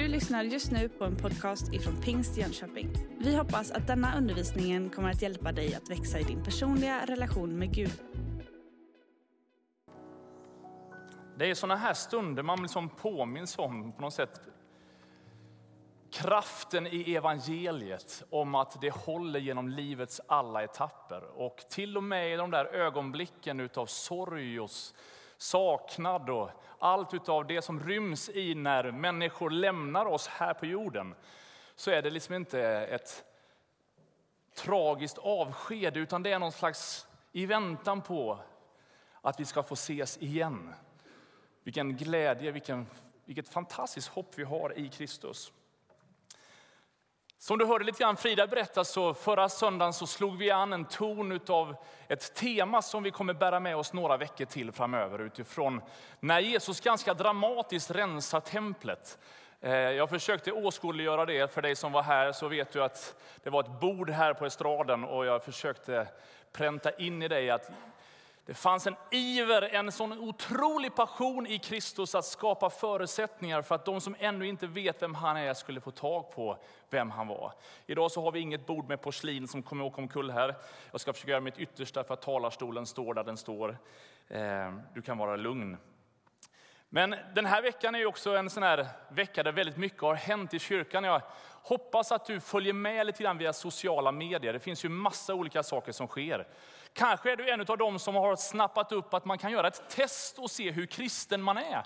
Du lyssnar just nu på en podcast ifrån Pingst Jönköping. Vi hoppas att denna undervisning kommer att hjälpa dig att växa i din personliga relation med Gud. Det är sådana här stunder man liksom påminns om på något sätt kraften i evangeliet om att det håller genom livets alla etapper. Och till och med i de där ögonblicken av sorg och saknad och allt utav det som ryms i när människor lämnar oss här på jorden, så är det liksom inte ett tragiskt avsked, utan det är någon slags i väntan på att vi ska få ses igen. Vilken glädje, vilken, vilket fantastiskt hopp vi har i Kristus. Som du hörde lite grann Frida berätta så förra söndagen så slog vi an en ton av ett tema som vi kommer bära med oss några veckor till framöver utifrån när Jesus ganska dramatiskt rensar templet. Eh, jag försökte åskådliggöra det för dig som var här så vet du att det var ett bord här på estraden och jag försökte pränta in i dig att det fanns en iver, en sån otrolig passion i Kristus att skapa förutsättningar för att de som ännu inte vet vem han är skulle få tag på vem han var. Idag så har vi inget bord med porslin som kommer åka omkull här. Jag ska försöka göra mitt yttersta för att talarstolen står där den står. Eh, du kan vara lugn. Men den här veckan är också en sån här vecka där väldigt mycket har hänt i kyrkan. Jag hoppas att du följer med lite grann via sociala medier. Det finns ju massa olika saker som sker. Kanske är du en av dem som har snappat upp att man kan göra ett test och se hur kristen man är.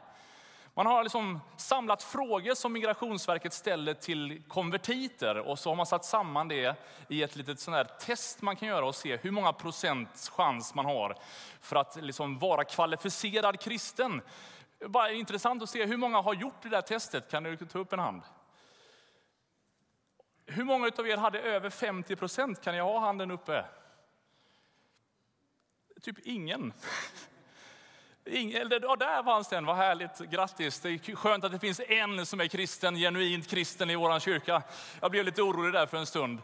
Man har liksom samlat frågor som Migrationsverket ställer till konvertiter och så har man satt samman det i ett litet sånt här test man kan göra och se hur många procents chans man har för att liksom vara kvalificerad kristen. Bara intressant att se hur många har gjort det där testet. Kan du ta upp en hand? Hur många av er hade över 50 procent? Kan jag ha handen uppe? Typ ingen. Ingen, ja, där fanns den, vad härligt, grattis. Det är skönt att det finns en som är kristen, genuint kristen i vår kyrka. Jag blev lite orolig där för en stund.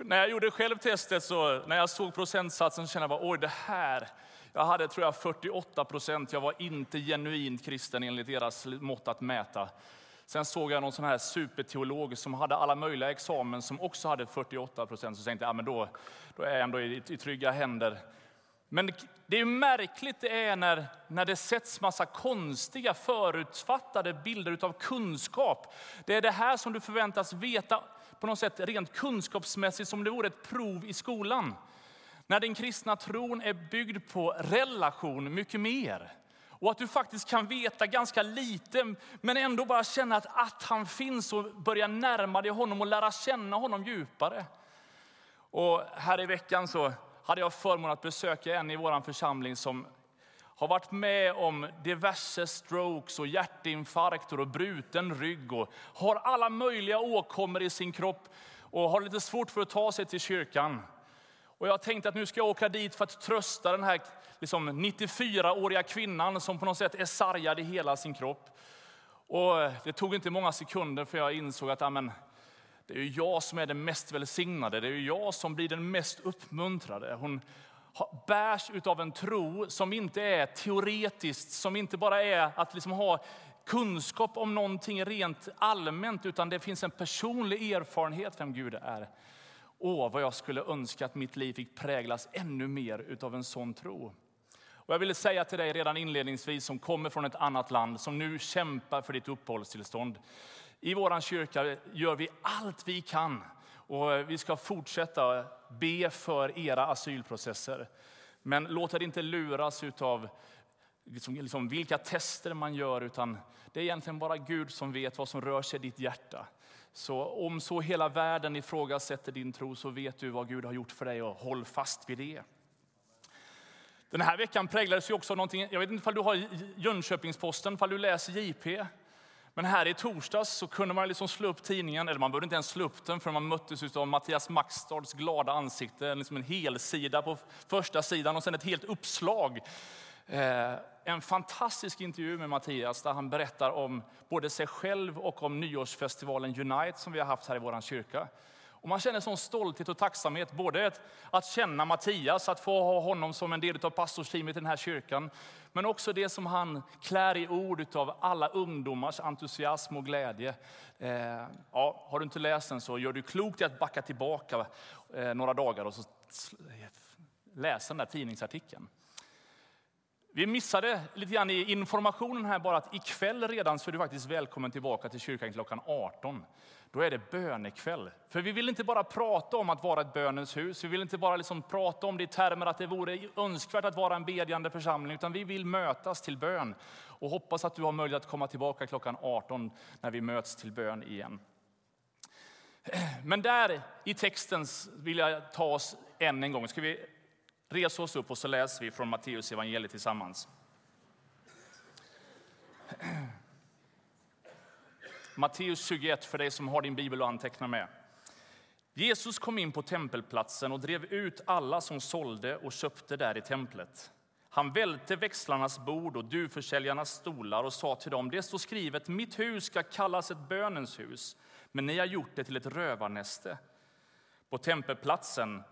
När jag gjorde själv testet, så, när jag såg procentsatsen, så kände jag bara, oj det här. Jag hade tror jag 48 procent, jag var inte genuint kristen enligt deras mått att mäta. Sen såg jag någon sån här superteolog som hade alla möjliga examen som också hade 48 procent. Så tänkte jag, ja, men då, då är jag ändå i, i trygga händer. Men det är märkligt det är när, när det sätts massa konstiga förutfattade bilder av kunskap. Det är det här som du förväntas veta på något sätt rent kunskapsmässigt som det vore ett prov i skolan. När den kristna tron är byggd på relation mycket mer. Och att du faktiskt kan veta ganska lite men ändå bara känna att, att han finns och börja närma dig honom och lära känna honom djupare. Och här i veckan så hade jag förmånen att besöka en i vår församling som har varit med om diverse strokes och hjärtinfarkter och bruten rygg och har alla möjliga åkommor i sin kropp och har lite svårt för att ta sig till kyrkan. Och jag tänkte att nu ska jag åka dit för att trösta den här liksom 94-åriga kvinnan som på något sätt är sargad i hela sin kropp. Och det tog inte många sekunder för jag insåg att amen, det är jag som är den mest välsignade, det är jag som blir den mest uppmuntrade. Hon bärs av en tro som inte är teoretiskt, som inte bara är att liksom ha kunskap om någonting rent allmänt, utan det finns en personlig erfarenhet vem Gud är. Åh, vad jag skulle önska att mitt liv fick präglas ännu mer av en sån tro. Och jag ville säga till dig redan inledningsvis som kommer från ett annat land, som nu kämpar för ditt uppehållstillstånd. I vår kyrka gör vi allt vi kan och vi ska fortsätta be för era asylprocesser. Men låt er inte luras av liksom, liksom vilka tester man gör, utan det är egentligen bara Gud som vet vad som rör sig i ditt hjärta. Så om så hela världen ifrågasätter din tro så vet du vad Gud har gjort för dig och håll fast vid det. Den här veckan präglades ju också av någonting, jag vet inte om du har Jönköpingsposten, om du läser JP. Men här i torsdags så kunde man liksom slå upp tidningen, eller man behövde inte ens slå upp den för man möttes av Mattias Maxstads glada ansikte. Liksom en helsida på första sidan och sen ett helt uppslag. Eh, en fantastisk intervju med Mattias där han berättar om både sig själv och om nyårsfestivalen Unite som vi har haft här i vår kyrka. Och man känner sån stolthet och tacksamhet, både att, att känna Mattias, att få ha honom som en del av pastorsteamet i den här kyrkan, men också det som han klär i ord av alla ungdomars entusiasm och glädje. Eh, ja, har du inte läst den så gör du klokt i att backa tillbaka eh, några dagar och så läsa den där tidningsartikeln. Vi missade lite grann i informationen här bara att ikväll redan så är du faktiskt välkommen tillbaka till kyrkan klockan 18. Då är det bönekväll. För vi vill inte bara prata om att vara ett bönens hus. Vi vill inte bara liksom prata om det i termer att det vore önskvärt att vara en bedjande församling, utan vi vill mötas till bön. Och hoppas att du har möjlighet att komma tillbaka klockan 18 när vi möts till bön igen. Men där i texten vill jag ta oss än en gång. Ska vi Res oss upp och så läser vi från Matteus evangeliet tillsammans. Matteus 21 för dig som har din bibel och antecknar med. Jesus kom in på tempelplatsen och drev ut alla som sålde och köpte där i templet. Han välte växlarnas bord och duvförsäljarnas stolar och sa till dem, det står skrivet, mitt hus ska kallas ett bönens hus, men ni har gjort det till ett rövarnäste. På tempelplatsen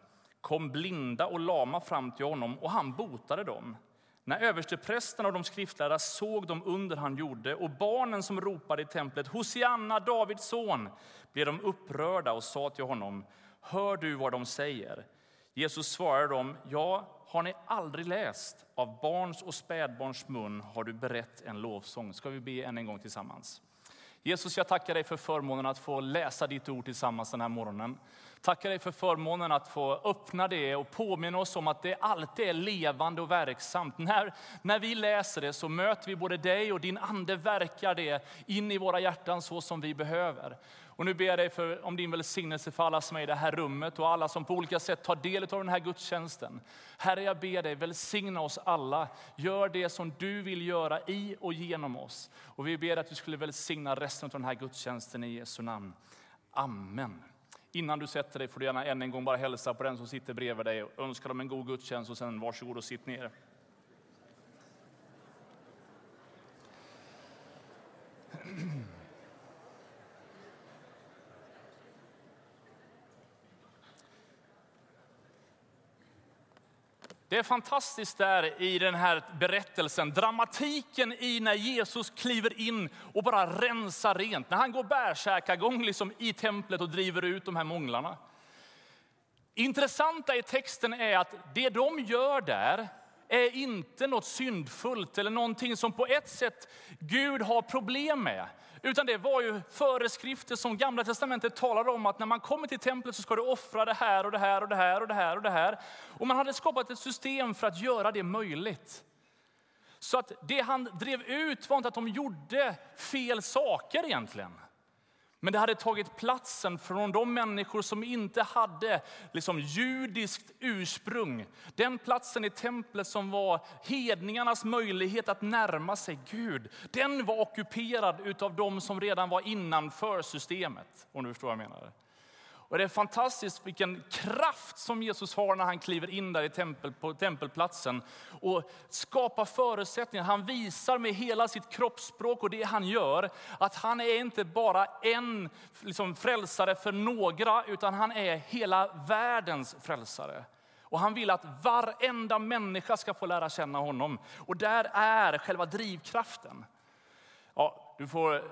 kom blinda och lama fram till honom och han botade dem. När översteprästerna och de skriftlärda såg de under han gjorde och barnen som ropade i templet Hosianna, Davids son, blev de upprörda och sa till honom Hör du vad de säger? Jesus svarade dem Ja, har ni aldrig läst av barns och spädbarns mun har du berett en lovsång. Ska vi be än en gång tillsammans? Jesus, jag tackar dig för förmånen att få läsa ditt ord tillsammans den här morgonen. Tackar dig för förmånen att få öppna det och påminna oss om att det alltid är levande och verksamt. När, när vi läser det så möter vi både dig och din ande verkar det in i våra hjärtan så som vi behöver. Och nu ber jag dig för, om din välsignelse för alla som är i det här rummet och alla som på olika sätt tar del av den här gudstjänsten. Herre, jag ber dig välsigna oss alla. Gör det som du vill göra i och genom oss. Och vi ber att du skulle välsigna resten av den här gudstjänsten i Jesu namn. Amen. Innan du sätter dig får du gärna än en gång bara hälsa på den som sitter bredvid dig och önska dem en god gudstjänst och sen varsågod och sitt ner. Det är fantastiskt där i den här berättelsen, dramatiken i när Jesus kliver in och bara rensar rent. När han går bärsärkagång liksom i templet och driver ut de här månglarna. Intressanta i texten är att det de gör där är inte något syndfullt eller någonting som på ett sätt Gud har problem med. Utan det var ju föreskrifter som Gamla Testamentet talade om att när man kommer till templet så ska du offra det här och det här och det här och det här och det här. Och man hade skapat ett system för att göra det möjligt. Så att det han drev ut var inte att de gjorde fel saker egentligen. Men det hade tagit platsen från de människor som inte hade liksom judiskt ursprung. Den platsen i templet som var hedningarnas möjlighet att närma sig Gud. Den var ockuperad av de som redan var innanför systemet. Om du förstår vad jag menar. Och det är fantastiskt vilken kraft som Jesus har när han kliver in där i tempel, på tempelplatsen och skapar förutsättningar. Han visar med hela sitt kroppsspråk och det han gör att han är inte bara en liksom, frälsare för några utan han är hela världens frälsare. Och han vill att varenda människa ska få lära känna honom. Och där är själva drivkraften. Ja, du får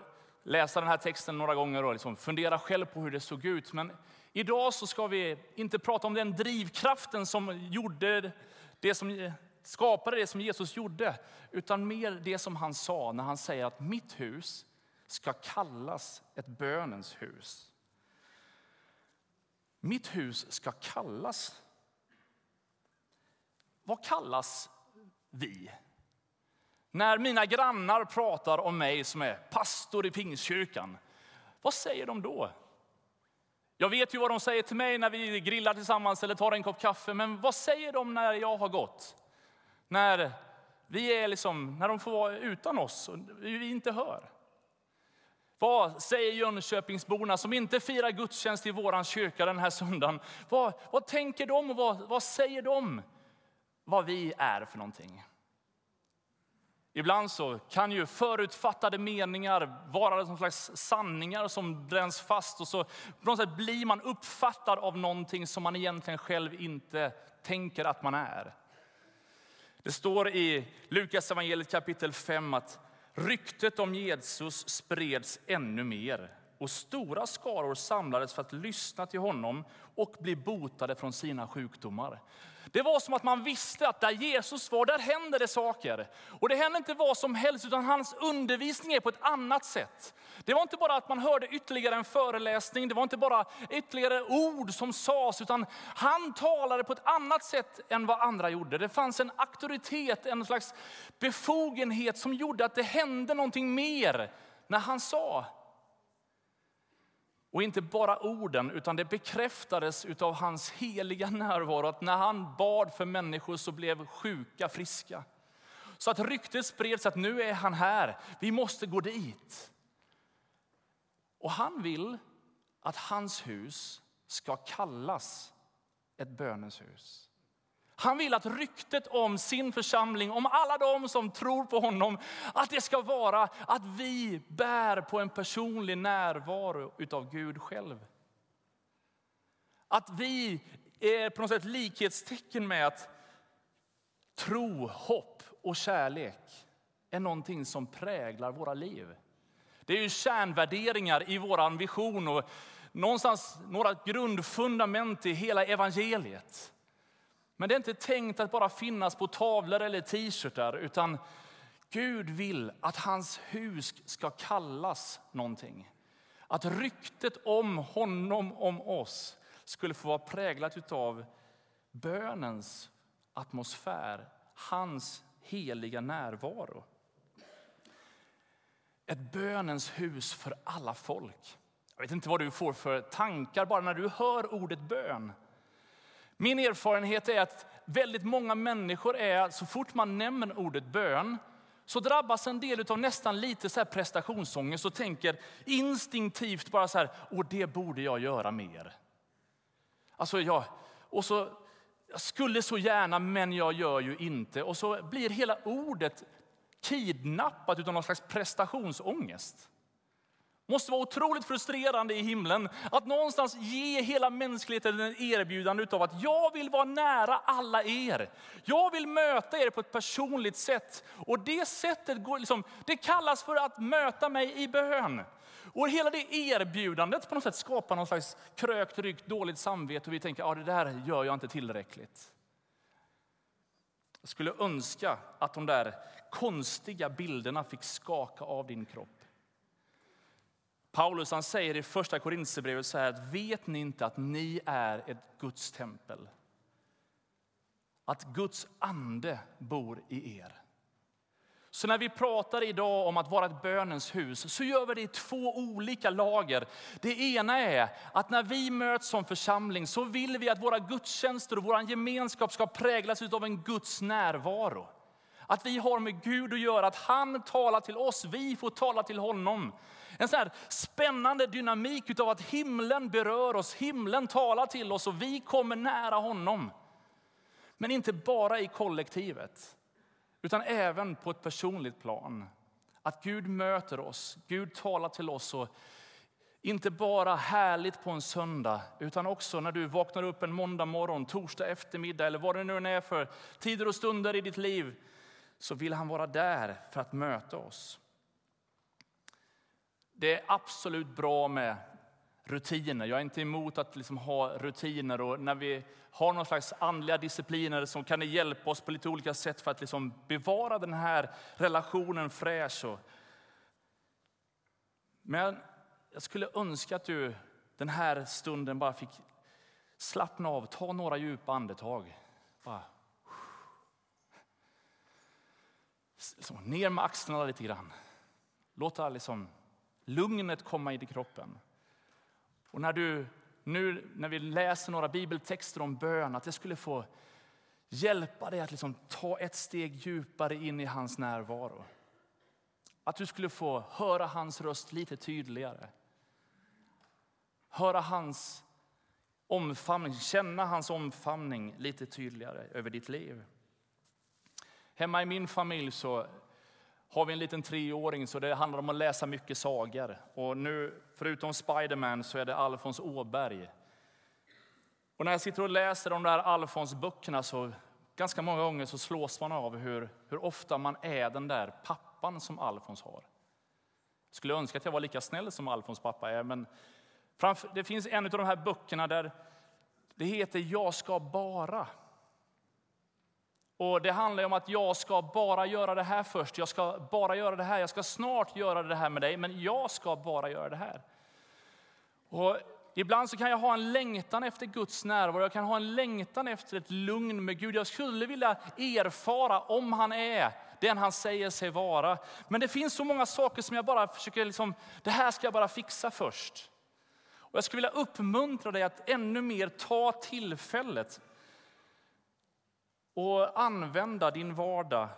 läsa den här texten några gånger och liksom fundera själv på hur det såg ut. Men idag så ska vi inte prata om den drivkraften som gjorde det som skapade det som Jesus gjorde, utan mer det som han sa när han säger att mitt hus ska kallas ett bönens hus. Mitt hus ska kallas. Vad kallas vi? När mina grannar pratar om mig som är pastor i Pingstkyrkan, vad säger de då? Jag vet ju vad de säger till mig när vi grillar tillsammans eller tar en kopp kaffe, men vad säger de när jag har gått? När, vi är liksom, när de får vara utan oss och vi inte hör. Vad säger Jönköpingsborna som inte firar gudstjänst i vår kyrka den här söndagen? Vad, vad tänker de och vad, vad säger de vad vi är för någonting? Ibland så kan ju förutfattade meningar vara som slags sanningar som bränns fast och så på något sätt blir man uppfattad av någonting som man egentligen själv inte tänker att man är. Det står i Lukas evangeliet kapitel 5 att ryktet om Jesus spreds ännu mer och stora skaror samlades för att lyssna till honom och bli botade från sina sjukdomar. Det var som att man visste att där Jesus var, där händer det saker. Och det händer inte vad som helst, utan hans undervisning är på ett annat sätt. Det var inte bara att man hörde ytterligare en föreläsning, det var inte bara ytterligare ord som sades, utan han talade på ett annat sätt än vad andra gjorde. Det fanns en auktoritet, en slags befogenhet som gjorde att det hände någonting mer när han sa. Och inte bara orden, utan det bekräftades av hans heliga närvaro att när han bad för människor så blev sjuka friska. Så att ryktet spreds att nu är han här, vi måste gå dit. Och han vill att hans hus ska kallas ett bönens hus. Han vill att ryktet om sin församling, om alla de som tror på honom, att det ska vara att vi bär på en personlig närvaro utav Gud själv. Att vi är på något sätt likhetstecken med att tro, hopp och kärlek är någonting som präglar våra liv. Det är ju kärnvärderingar i vår vision och någonstans några grundfundament i hela evangeliet. Men det är inte tänkt att bara finnas på tavlor eller t-shirtar, utan Gud vill att hans hus ska kallas någonting. Att ryktet om honom, om oss, skulle få vara präglat av bönens atmosfär, hans heliga närvaro. Ett bönens hus för alla folk. Jag vet inte vad du får för tankar bara när du hör ordet bön. Min erfarenhet är att väldigt många människor är, så fort man nämner ordet bön, så drabbas en del av nästan lite så här prestationsångest och tänker instinktivt bara så här, och det borde jag göra mer. Alltså jag, och så, jag skulle så gärna, men jag gör ju inte. Och så blir hela ordet kidnappat av någon slags prestationsångest måste vara otroligt frustrerande i himlen att någonstans ge hela mänskligheten ett erbjudande av att jag vill vara nära alla er. Jag vill möta er på ett personligt sätt. Och det sättet går liksom, det kallas för att möta mig i bön. Och hela det erbjudandet på något sätt skapar någon slags krökt rygg, dåligt samvete och vi tänker att ja, det där gör jag inte tillräckligt. Jag skulle önska att de där konstiga bilderna fick skaka av din kropp. Paulus han säger i första Korinthierbrevet så här att vet ni inte att ni är ett Guds tempel? Att Guds ande bor i er. Så när vi pratar idag om att vara ett bönens hus så gör vi det i två olika lager. Det ena är att när vi möts som församling så vill vi att våra gudstjänster och vår gemenskap ska präglas av en Guds närvaro. Att vi har med Gud att göra, att han talar till oss, vi får tala till honom. En så spännande dynamik av att himlen berör oss, himlen talar till oss och vi kommer nära honom. Men inte bara i kollektivet, utan även på ett personligt plan. Att Gud möter oss, Gud talar till oss. Och inte bara härligt på en söndag, utan också när du vaknar upp en måndag morgon, torsdag eftermiddag eller vad det nu är för tider och stunder i ditt liv, så vill han vara där för att möta oss. Det är absolut bra med rutiner. Jag är inte emot att liksom ha rutiner. Och när vi har någon slags andliga discipliner som kan det hjälpa oss på lite olika sätt för att liksom bevara den här relationen fräsch. Men jag skulle önska att du den här stunden bara fick slappna av, ta några djupa andetag. Bara. Så, liksom, ner med axlarna lite grann. Låta liksom lugnet komma in i kroppen. Och när du nu när vi läser några bibeltexter om bön, att det skulle få hjälpa dig att liksom ta ett steg djupare in i hans närvaro. Att du skulle få höra hans röst lite tydligare. Höra hans omfamning, känna hans omfamning lite tydligare över ditt liv. Hemma i min familj så har vi en liten treåring så det handlar om att läsa mycket sagor. Och nu, förutom Spiderman, så är det Alfons Åberg. Och när jag sitter och läser de där Alfons-böckerna så ganska många gånger så slås man av hur, hur ofta man är den där pappan som Alfons har. Jag skulle önska att jag var lika snäll som Alfons pappa är, men framför, det finns en av de här böckerna där det heter Jag ska bara. Och Det handlar om att jag ska bara göra det här först. Jag ska bara göra det här. Jag ska snart göra det här med dig, men jag ska bara göra det här. Och Ibland så kan jag ha en längtan efter Guds närvaro. Jag kan ha en längtan efter ett lugn med Gud. Jag skulle vilja erfara om han är den han säger sig vara. Men det finns så många saker som jag bara försöker, liksom, det här ska jag bara fixa först. Och jag skulle vilja uppmuntra dig att ännu mer ta tillfället och använda din vardag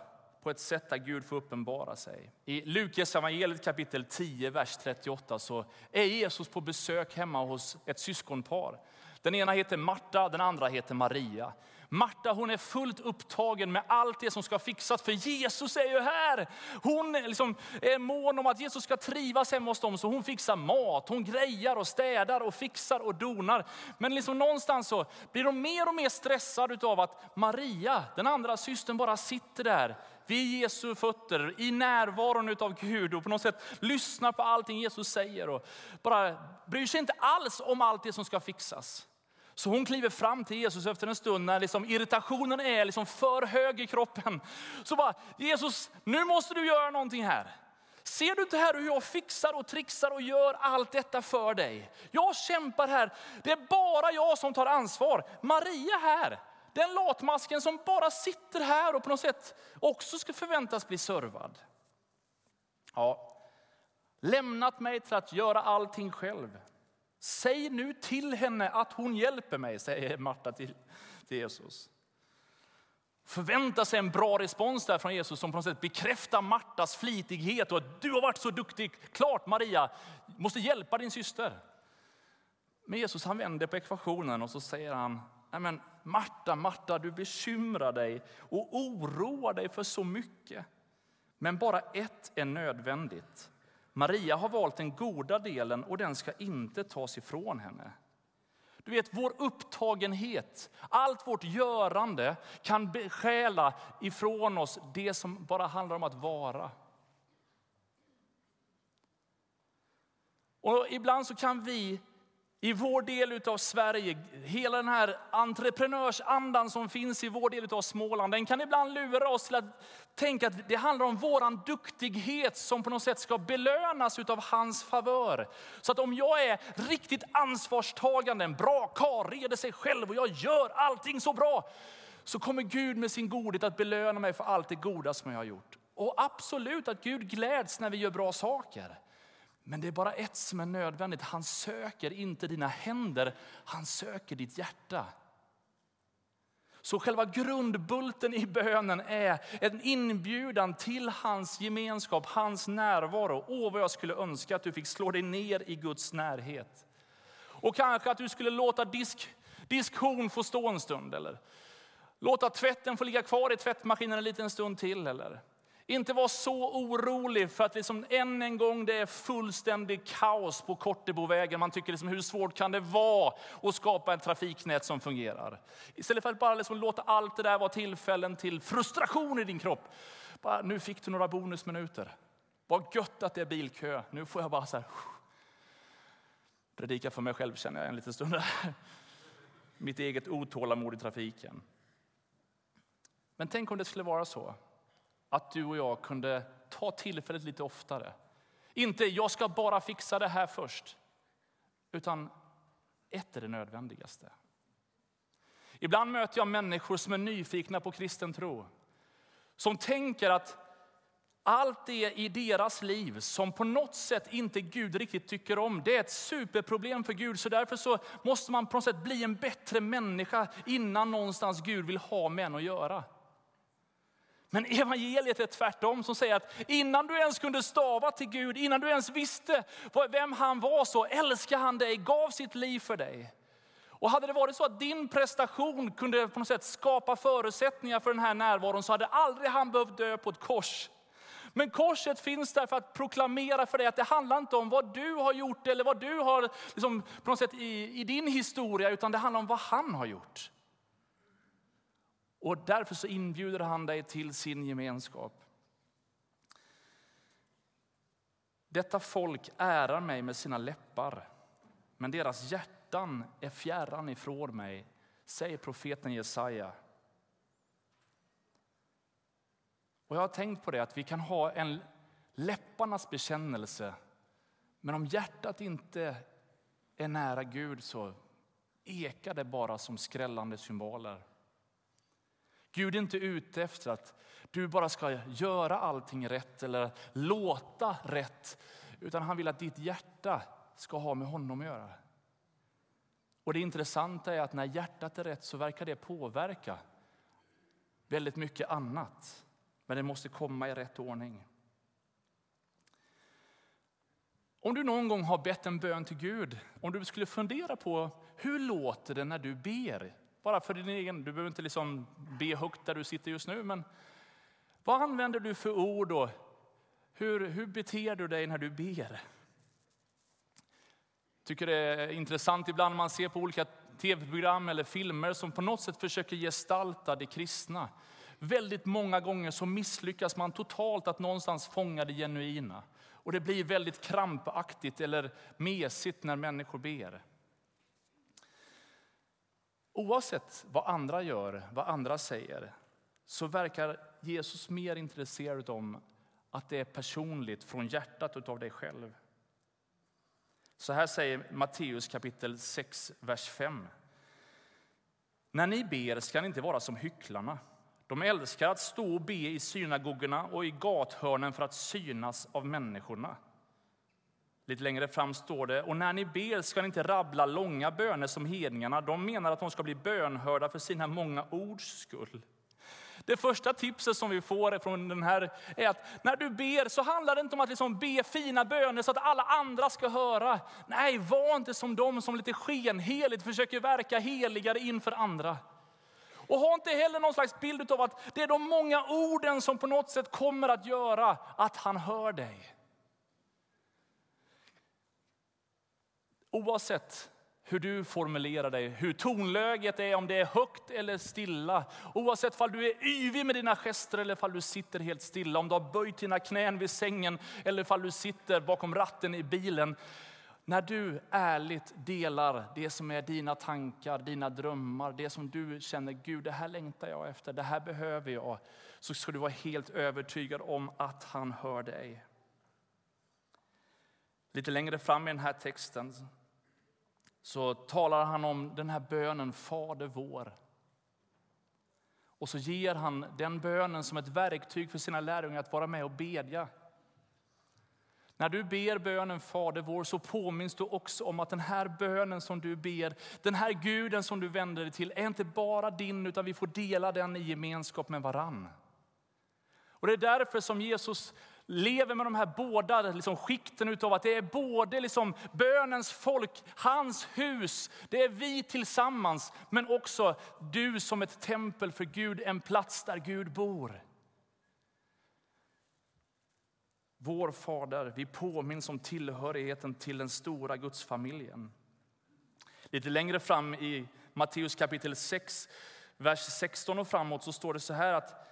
på ett sätt där Gud får uppenbara sig. I Lukas evangeliet kapitel 10, vers 38 så är Jesus på besök hemma hos ett syskonpar. Den ena heter Marta, den andra heter Maria. Marta hon är fullt upptagen med allt det som ska fixas, för Jesus är ju här. Hon liksom är mån om att Jesus ska trivas hemma hos dem, så hon fixar mat, hon grejar och städar och fixar och donar. Men liksom någonstans så blir de mer och mer stressade av att Maria, den andra systern, bara sitter där vid Jesu fötter, i närvaron av Gud och på något sätt lyssnar på allting Jesus säger och bara bryr sig inte alls om allt det som ska fixas. Så hon kliver fram till Jesus efter en stund när liksom irritationen är liksom för hög i kroppen. Så bara, Jesus, nu måste du göra någonting här. Ser du inte här hur jag fixar och trixar och gör allt detta för dig? Jag kämpar här. Det är bara jag som tar ansvar. Maria här, den latmasken som bara sitter här och på något sätt också ska förväntas bli servad. Ja, lämnat mig till att göra allting själv. Säg nu till henne att hon hjälper mig, säger Marta till, till Jesus. Förvänta sig en bra respons där från Jesus som på något sätt bekräftar Martas flitighet och att du har varit så duktig. Klart Maria, måste hjälpa din syster. Men Jesus han vänder på ekvationen och så säger han, Nej, men Marta, Marta, du bekymrar dig och oroar dig för så mycket. Men bara ett är nödvändigt. Maria har valt den goda delen och den ska inte tas ifrån henne. Du vet, vår upptagenhet, allt vårt görande kan beskäla ifrån oss det som bara handlar om att vara. Och ibland så kan vi i vår del av Sverige, hela den här entreprenörsandan som finns i vår del av Småland, den kan ibland lura oss till att tänka att det handlar om våran duktighet som på något sätt ska belönas av hans favör. Så att om jag är riktigt ansvarstagande, en bra karl, reder sig själv och jag gör allting så bra, så kommer Gud med sin godhet att belöna mig för allt det goda som jag har gjort. Och absolut att Gud gläds när vi gör bra saker. Men det är bara ett som är nödvändigt. Han söker inte dina händer, han söker ditt hjärta. Så själva grundbulten i bönen är en inbjudan till hans gemenskap, hans närvaro. Åh, vad jag skulle önska att du fick slå dig ner i Guds närhet. Och kanske att du skulle låta disk, diskhon få stå en stund. Eller låta tvätten få ligga kvar i tvättmaskinen en liten stund till. Eller inte vara så orolig för att liksom än en gång det är fullständig kaos på Kortebovägen. Man tycker liksom, hur svårt kan det vara att skapa ett trafiknät som fungerar? Istället för att bara liksom låta allt det där vara tillfällen till frustration i din kropp. Bara, nu fick du några bonusminuter. Vad gött att det är bilkö. Nu får jag bara så här, predika för mig själv känner jag en liten stund. Mitt eget otålamod i trafiken. Men tänk om det skulle vara så att du och jag kunde ta tillfället lite oftare. Inte jag ska bara fixa det här först, utan ett är det nödvändigaste. Ibland möter jag människor som är nyfikna på kristen tro. Som tänker att allt det i deras liv som på något sätt inte Gud riktigt tycker om, det är ett superproblem för Gud. Så därför så måste man på något sätt bli en bättre människa innan någonstans Gud vill ha med en att göra. Men evangeliet är tvärtom som säger att innan du ens kunde stava till Gud, innan du ens visste vem han var så älskade han dig, gav sitt liv för dig. Och hade det varit så att din prestation kunde på något sätt skapa förutsättningar för den här närvaron så hade aldrig han behövt dö på ett kors. Men korset finns där för att proklamera för dig att det handlar inte om vad du har gjort eller vad du har liksom, på något sätt i, i din historia, utan det handlar om vad han har gjort. Och därför så inbjuder han dig till sin gemenskap. Detta folk ärar mig med sina läppar, men deras hjärtan är fjärran ifrån mig, säger profeten Jesaja. Och jag har tänkt på det att vi kan ha en läpparnas bekännelse, men om hjärtat inte är nära Gud så ekar det bara som skrällande symboler. Gud är inte ute efter att du bara ska göra allting rätt eller låta rätt, utan han vill att ditt hjärta ska ha med honom att göra. Och det intressanta är att när hjärtat är rätt så verkar det påverka väldigt mycket annat. Men det måste komma i rätt ordning. Om du någon gång har bett en bön till Gud, om du skulle fundera på hur låter det när du ber? Bara för din egen, du behöver inte liksom be högt där du sitter just nu, men vad använder du för ord och hur, hur beter du dig när du ber? tycker det är intressant ibland när man ser på olika tv-program eller filmer som på något sätt försöker gestalta det kristna. Väldigt många gånger så misslyckas man totalt att någonstans fånga det genuina. Och det blir väldigt krampaktigt eller mesigt när människor ber. Oavsett vad andra gör, vad andra säger, så verkar Jesus mer intresserad av att det är personligt från hjärtat av dig själv. Så här säger Matteus kapitel 6, vers 5. När ni ber ska ni inte vara som hycklarna. De älskar att stå och be i synagogorna och i gathörnen för att synas av människorna. Lite längre fram står det, och när ni ber ska ni inte rabbla långa böner som hedningarna. De menar att de ska bli bönhörda för sina många ords skull. Det första tipset som vi får från den här är att när du ber så handlar det inte om att liksom be fina böner så att alla andra ska höra. Nej, var inte som de som lite skenheligt försöker verka heligare inför andra. Och ha inte heller någon slags bild av att det är de många orden som på något sätt kommer att göra att han hör dig. Oavsett hur du formulerar dig, hur tonläget är, om det är högt eller stilla. Oavsett om du är yvig med dina gester eller om du sitter helt stilla. Om du har böjt dina knän vid sängen eller om du sitter bakom ratten i bilen. När du ärligt delar det som är dina tankar, dina drömmar, det som du känner, Gud det här längtar jag efter, det här behöver jag. Så ska du vara helt övertygad om att han hör dig. Lite längre fram i den här texten så talar han om den här bönen Fader vår. Och så ger han den bönen som ett verktyg för sina lärjungar att vara med och bedja. När du ber bönen Fader vår så påminns du också om att den här bönen som du ber, den här guden som du vänder dig till, är inte bara din utan vi får dela den i gemenskap med varann. Och det är därför som Jesus lever med de här båda liksom, skikten av att det är både liksom, bönens folk, hans hus, det är vi tillsammans, men också du som ett tempel för Gud, en plats där Gud bor. Vår Fader, vi påminns om tillhörigheten till den stora gudsfamiljen. Lite längre fram i Matteus kapitel 6, vers 16 och framåt så står det så här att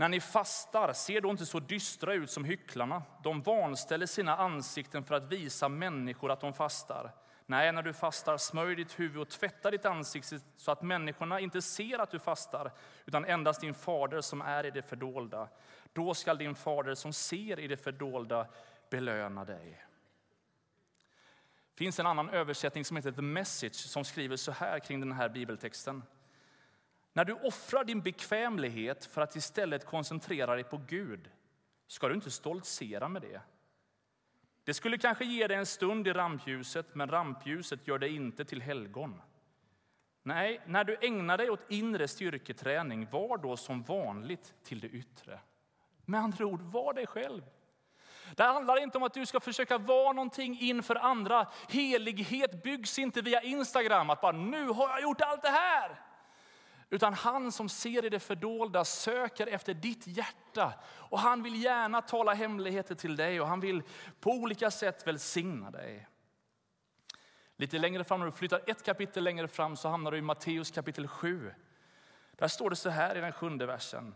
när ni fastar, se då inte så dystra ut som hycklarna. De vanställer sina ansikten för att visa människor att de fastar. Nej, när du fastar, smörj ditt huvud och tvätta ditt ansikte så att människorna inte ser att du fastar, utan endast din fader som är i det fördolda. Då skall din fader som ser i det fördolda belöna dig. Det finns en annan översättning som heter The Message som skriver så här kring den här bibeltexten. När du offrar din bekvämlighet för att istället koncentrera dig på Gud ska du inte stoltsera med det. Det skulle kanske ge dig en stund i rampljuset, men rampljuset gör dig inte till helgon. Nej, när du ägnar dig åt inre styrketräning, var då som vanligt till det yttre. Med andra ord, var dig själv. Det handlar inte om att du ska försöka vara någonting inför andra. Helighet byggs inte via Instagram, att bara nu har jag gjort allt det här. Utan han som ser i det fördolda söker efter ditt hjärta. Och han vill gärna tala hemligheter till dig och han vill på olika sätt välsigna dig. Lite längre fram, när du flyttar ett kapitel längre fram så hamnar du i Matteus kapitel 7. Där står det så här i den sjunde versen.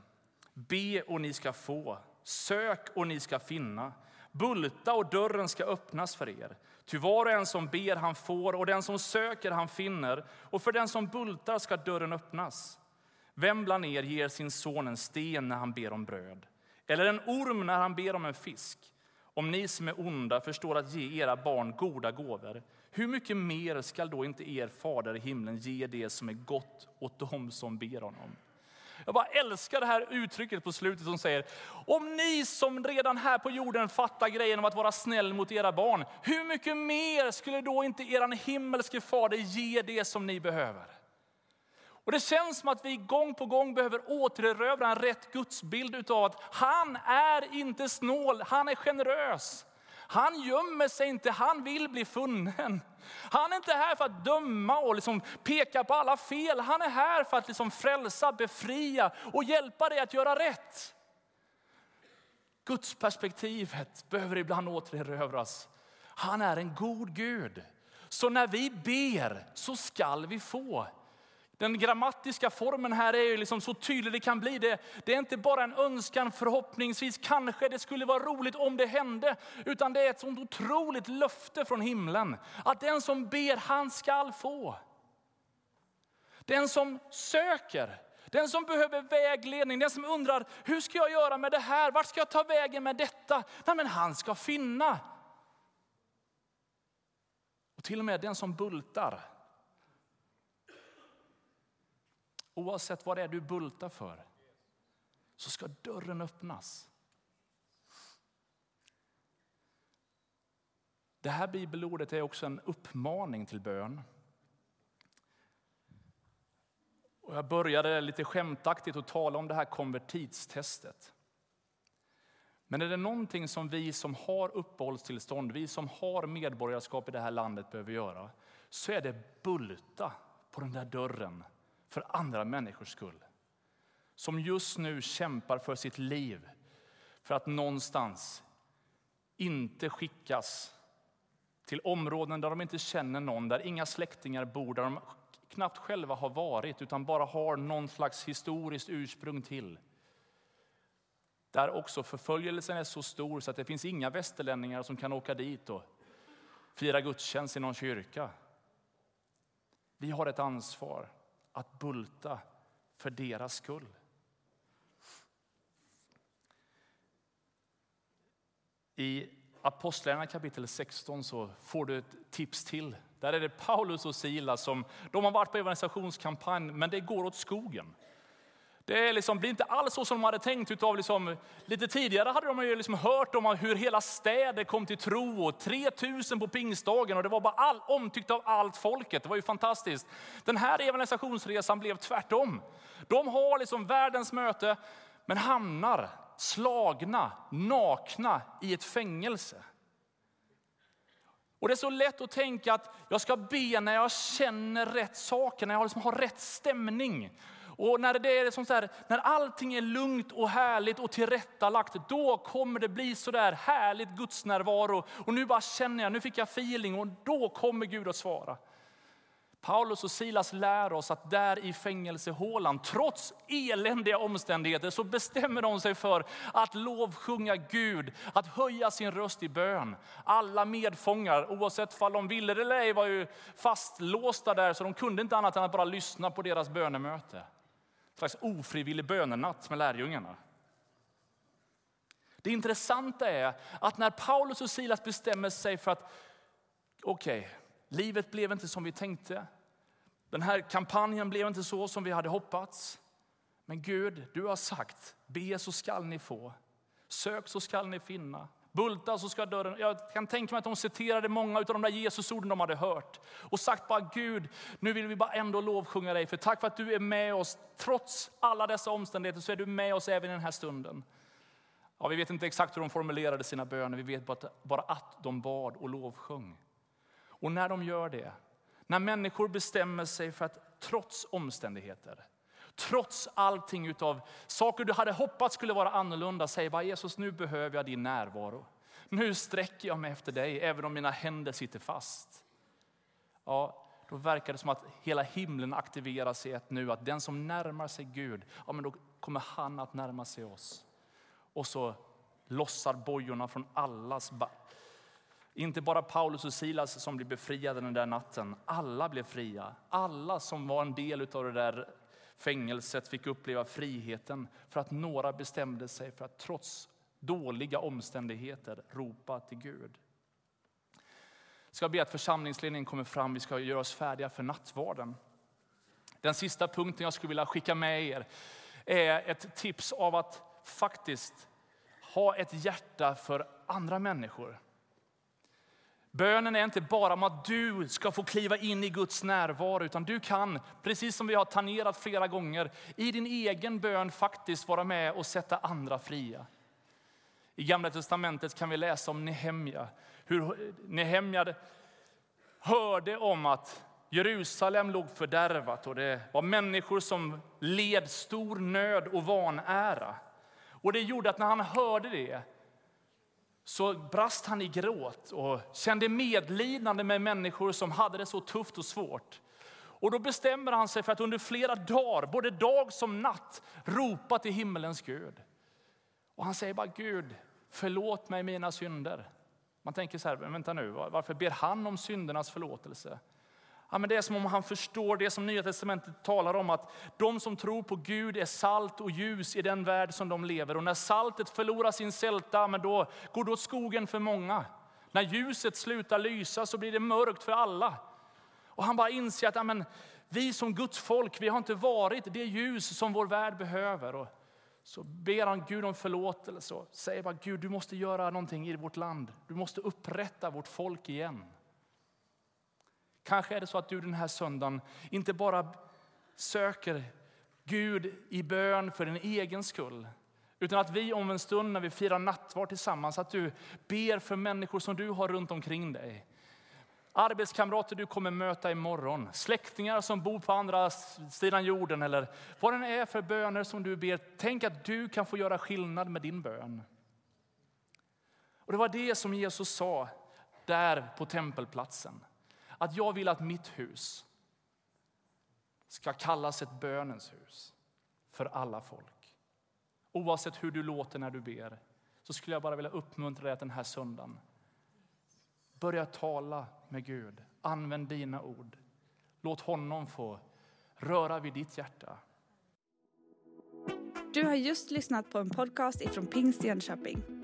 Be och ni ska få, sök och ni ska finna. Bulta och dörren ska öppnas för er. Ty var och en som ber han får och den som söker han finner och för den som bultar ska dörren öppnas. Vem bland er ger sin son en sten när han ber om bröd? Eller en orm när han ber om en fisk? Om ni som är onda förstår att ge era barn goda gåvor, hur mycket mer skall då inte er fader i himlen ge det som är gott åt dem som ber honom? Jag bara älskar det här uttrycket på slutet som säger, om ni som redan här på jorden fattar grejen om att vara snäll mot era barn, hur mycket mer skulle då inte er himmelske fader ge det som ni behöver? Och Det känns som att vi gång på gång behöver återerövra en rätt gudsbild av att han är inte snål, han är generös. Han gömmer sig inte, han vill bli funnen. Han är inte här för att döma och liksom peka på alla fel. Han är här för att liksom frälsa, befria och hjälpa dig att göra rätt. Guds perspektivet behöver ibland återerövras. Han är en god Gud. Så när vi ber så skall vi få. Den grammatiska formen här är ju liksom så tydlig det kan bli. Det, det, är inte bara en önskan, förhoppningsvis, kanske det skulle vara roligt om det hände. Utan det är ett sånt otroligt löfte från himlen. Att den som ber, han skall få. Den som söker, den som behöver vägledning, den som undrar hur ska jag göra med det här? Vart ska jag ta vägen med detta? Nej, men han ska finna. Och till och med den som bultar Oavsett vad det är du bultar för så ska dörren öppnas. Det här bibelordet är också en uppmaning till bön. Och jag började lite skämtaktigt att tala om det här konvertitstestet. Men är det någonting som vi som har uppehållstillstånd, vi som har medborgarskap i det här landet behöver göra, så är det bulta på den där dörren för andra människors skull. Som just nu kämpar för sitt liv för att någonstans inte skickas till områden där de inte känner någon, där inga släktingar bor, där de knappt själva har varit utan bara har någon slags historiskt ursprung till. Där också förföljelsen är så stor så att det finns inga västerlänningar som kan åka dit och fira gudstjänst i någon kyrka. Vi har ett ansvar att bulta för deras skull. I Apostlagärningarna kapitel 16 så får du ett tips till. Där är det Paulus och Silas som de har varit på evangelisationskampanj, men det går åt skogen. Det är liksom, blir inte alls så som de hade tänkt. Utav liksom, lite tidigare hade de ju liksom hört om hur hela städer kom till tro. Och 3000 på pingstdagen och det var bara all, omtyckt av allt folket. Det var ju fantastiskt. Den här evangelisationsresan blev tvärtom. De har liksom världens möte men hamnar slagna, nakna i ett fängelse. Och Det är så lätt att tänka att jag ska be när jag känner rätt saker, när jag liksom har rätt stämning. Och när, det är som så här, när allting är lugnt och härligt och tillrättalagt, då kommer det bli så där härligt gudsnärvaro. Och nu bara känner jag, nu fick jag feeling och då kommer Gud att svara. Paulus och Silas lär oss att där i fängelsehålan, trots eländiga omständigheter, så bestämmer de sig för att lovsjunga Gud, att höja sin röst i bön. Alla medfångar, oavsett om de ville eller ej, var ju fastlåsta där, så de kunde inte annat än att bara lyssna på deras bönemöte slags ofrivillig bönenatt med lärjungarna. Det intressanta är att när Paulus och Silas bestämmer sig för att okej, okay, livet blev inte som vi tänkte. Den här kampanjen blev inte så som vi hade hoppats. Men Gud, du har sagt, be så skall ni få. Sök så skall ni finna. Bulta så ska dörren... Jag kan tänka mig att de citerade många av de där Jesusorden de hade hört. Och sagt bara Gud, nu vill vi bara ändå lovsjunga dig. För tack för att du är med oss. Trots alla dessa omständigheter så är du med oss även i den här stunden. Ja, vi vet inte exakt hur de formulerade sina böner. Vi vet bara att, bara att de bad och lovsjöng. Och när de gör det, när människor bestämmer sig för att trots omständigheter, Trots allting utav saker du hade hoppats skulle vara annorlunda, säg bara Jesus nu behöver jag din närvaro. Nu sträcker jag mig efter dig även om mina händer sitter fast. Ja, då verkar det som att hela himlen aktiveras i ett nu. Att den som närmar sig Gud, ja men då kommer han att närma sig oss. Och så lossar bojorna från allas inte bara Paulus och Silas som blev befriade den där natten. Alla blev fria. Alla som var en del av det där fängelset fick uppleva friheten för att några bestämde sig för att trots dåliga omständigheter ropa till Gud. Jag ska be att församlingsledningen kommer fram. Vi ska göra oss färdiga för nattvarden. Den sista punkten jag skulle vilja skicka med er är ett tips av att faktiskt ha ett hjärta för andra människor. Bönen är inte bara om att du ska få kliva in i Guds närvaro, utan du kan, precis som vi har tangerat flera gånger, i din egen bön faktiskt vara med och sätta andra fria. I Gamla testamentet kan vi läsa om Nehemja, hur Nehemja hörde om att Jerusalem låg fördärvat och det var människor som led stor nöd och vanära. Och det gjorde att när han hörde det så brast han i gråt och kände medlidande med människor som hade det så tufft och svårt. Och då bestämmer han sig för att under flera dagar, både dag som natt, ropa till himmelens Gud. Och han säger bara Gud, förlåt mig mina synder. Man tänker så här, vänta nu, varför ber han om syndernas förlåtelse? Ja, men det är som om han förstår det som Nya Testamentet talar om, att de som tror på Gud är salt och ljus i den värld som de lever. Och när saltet förlorar sin sälta, men då går det åt skogen för många. När ljuset slutar lysa så blir det mörkt för alla. Och han bara inser att ja, men, vi som Guds folk, vi har inte varit det ljus som vår värld behöver. Och så ber han Gud om förlåtelse och säger bara Gud, du måste göra någonting i vårt land. Du måste upprätta vårt folk igen. Kanske är det så att du den här söndagen inte bara söker Gud i bön för din egen skull. Utan att vi om en stund när vi firar nattvard tillsammans, att du ber för människor som du har runt omkring dig. Arbetskamrater du kommer möta imorgon, släktingar som bor på andra sidan jorden eller vad det är för böner som du ber. Tänk att du kan få göra skillnad med din bön. Och Det var det som Jesus sa där på tempelplatsen att jag vill att mitt hus ska kallas ett bönens hus för alla folk. Oavsett hur du låter när du ber så skulle jag bara vilja uppmuntra dig att den här söndagen börja tala med Gud. Använd dina ord. Låt honom få röra vid ditt hjärta. Du har just lyssnat på en podcast ifrån Pingst Jönköping.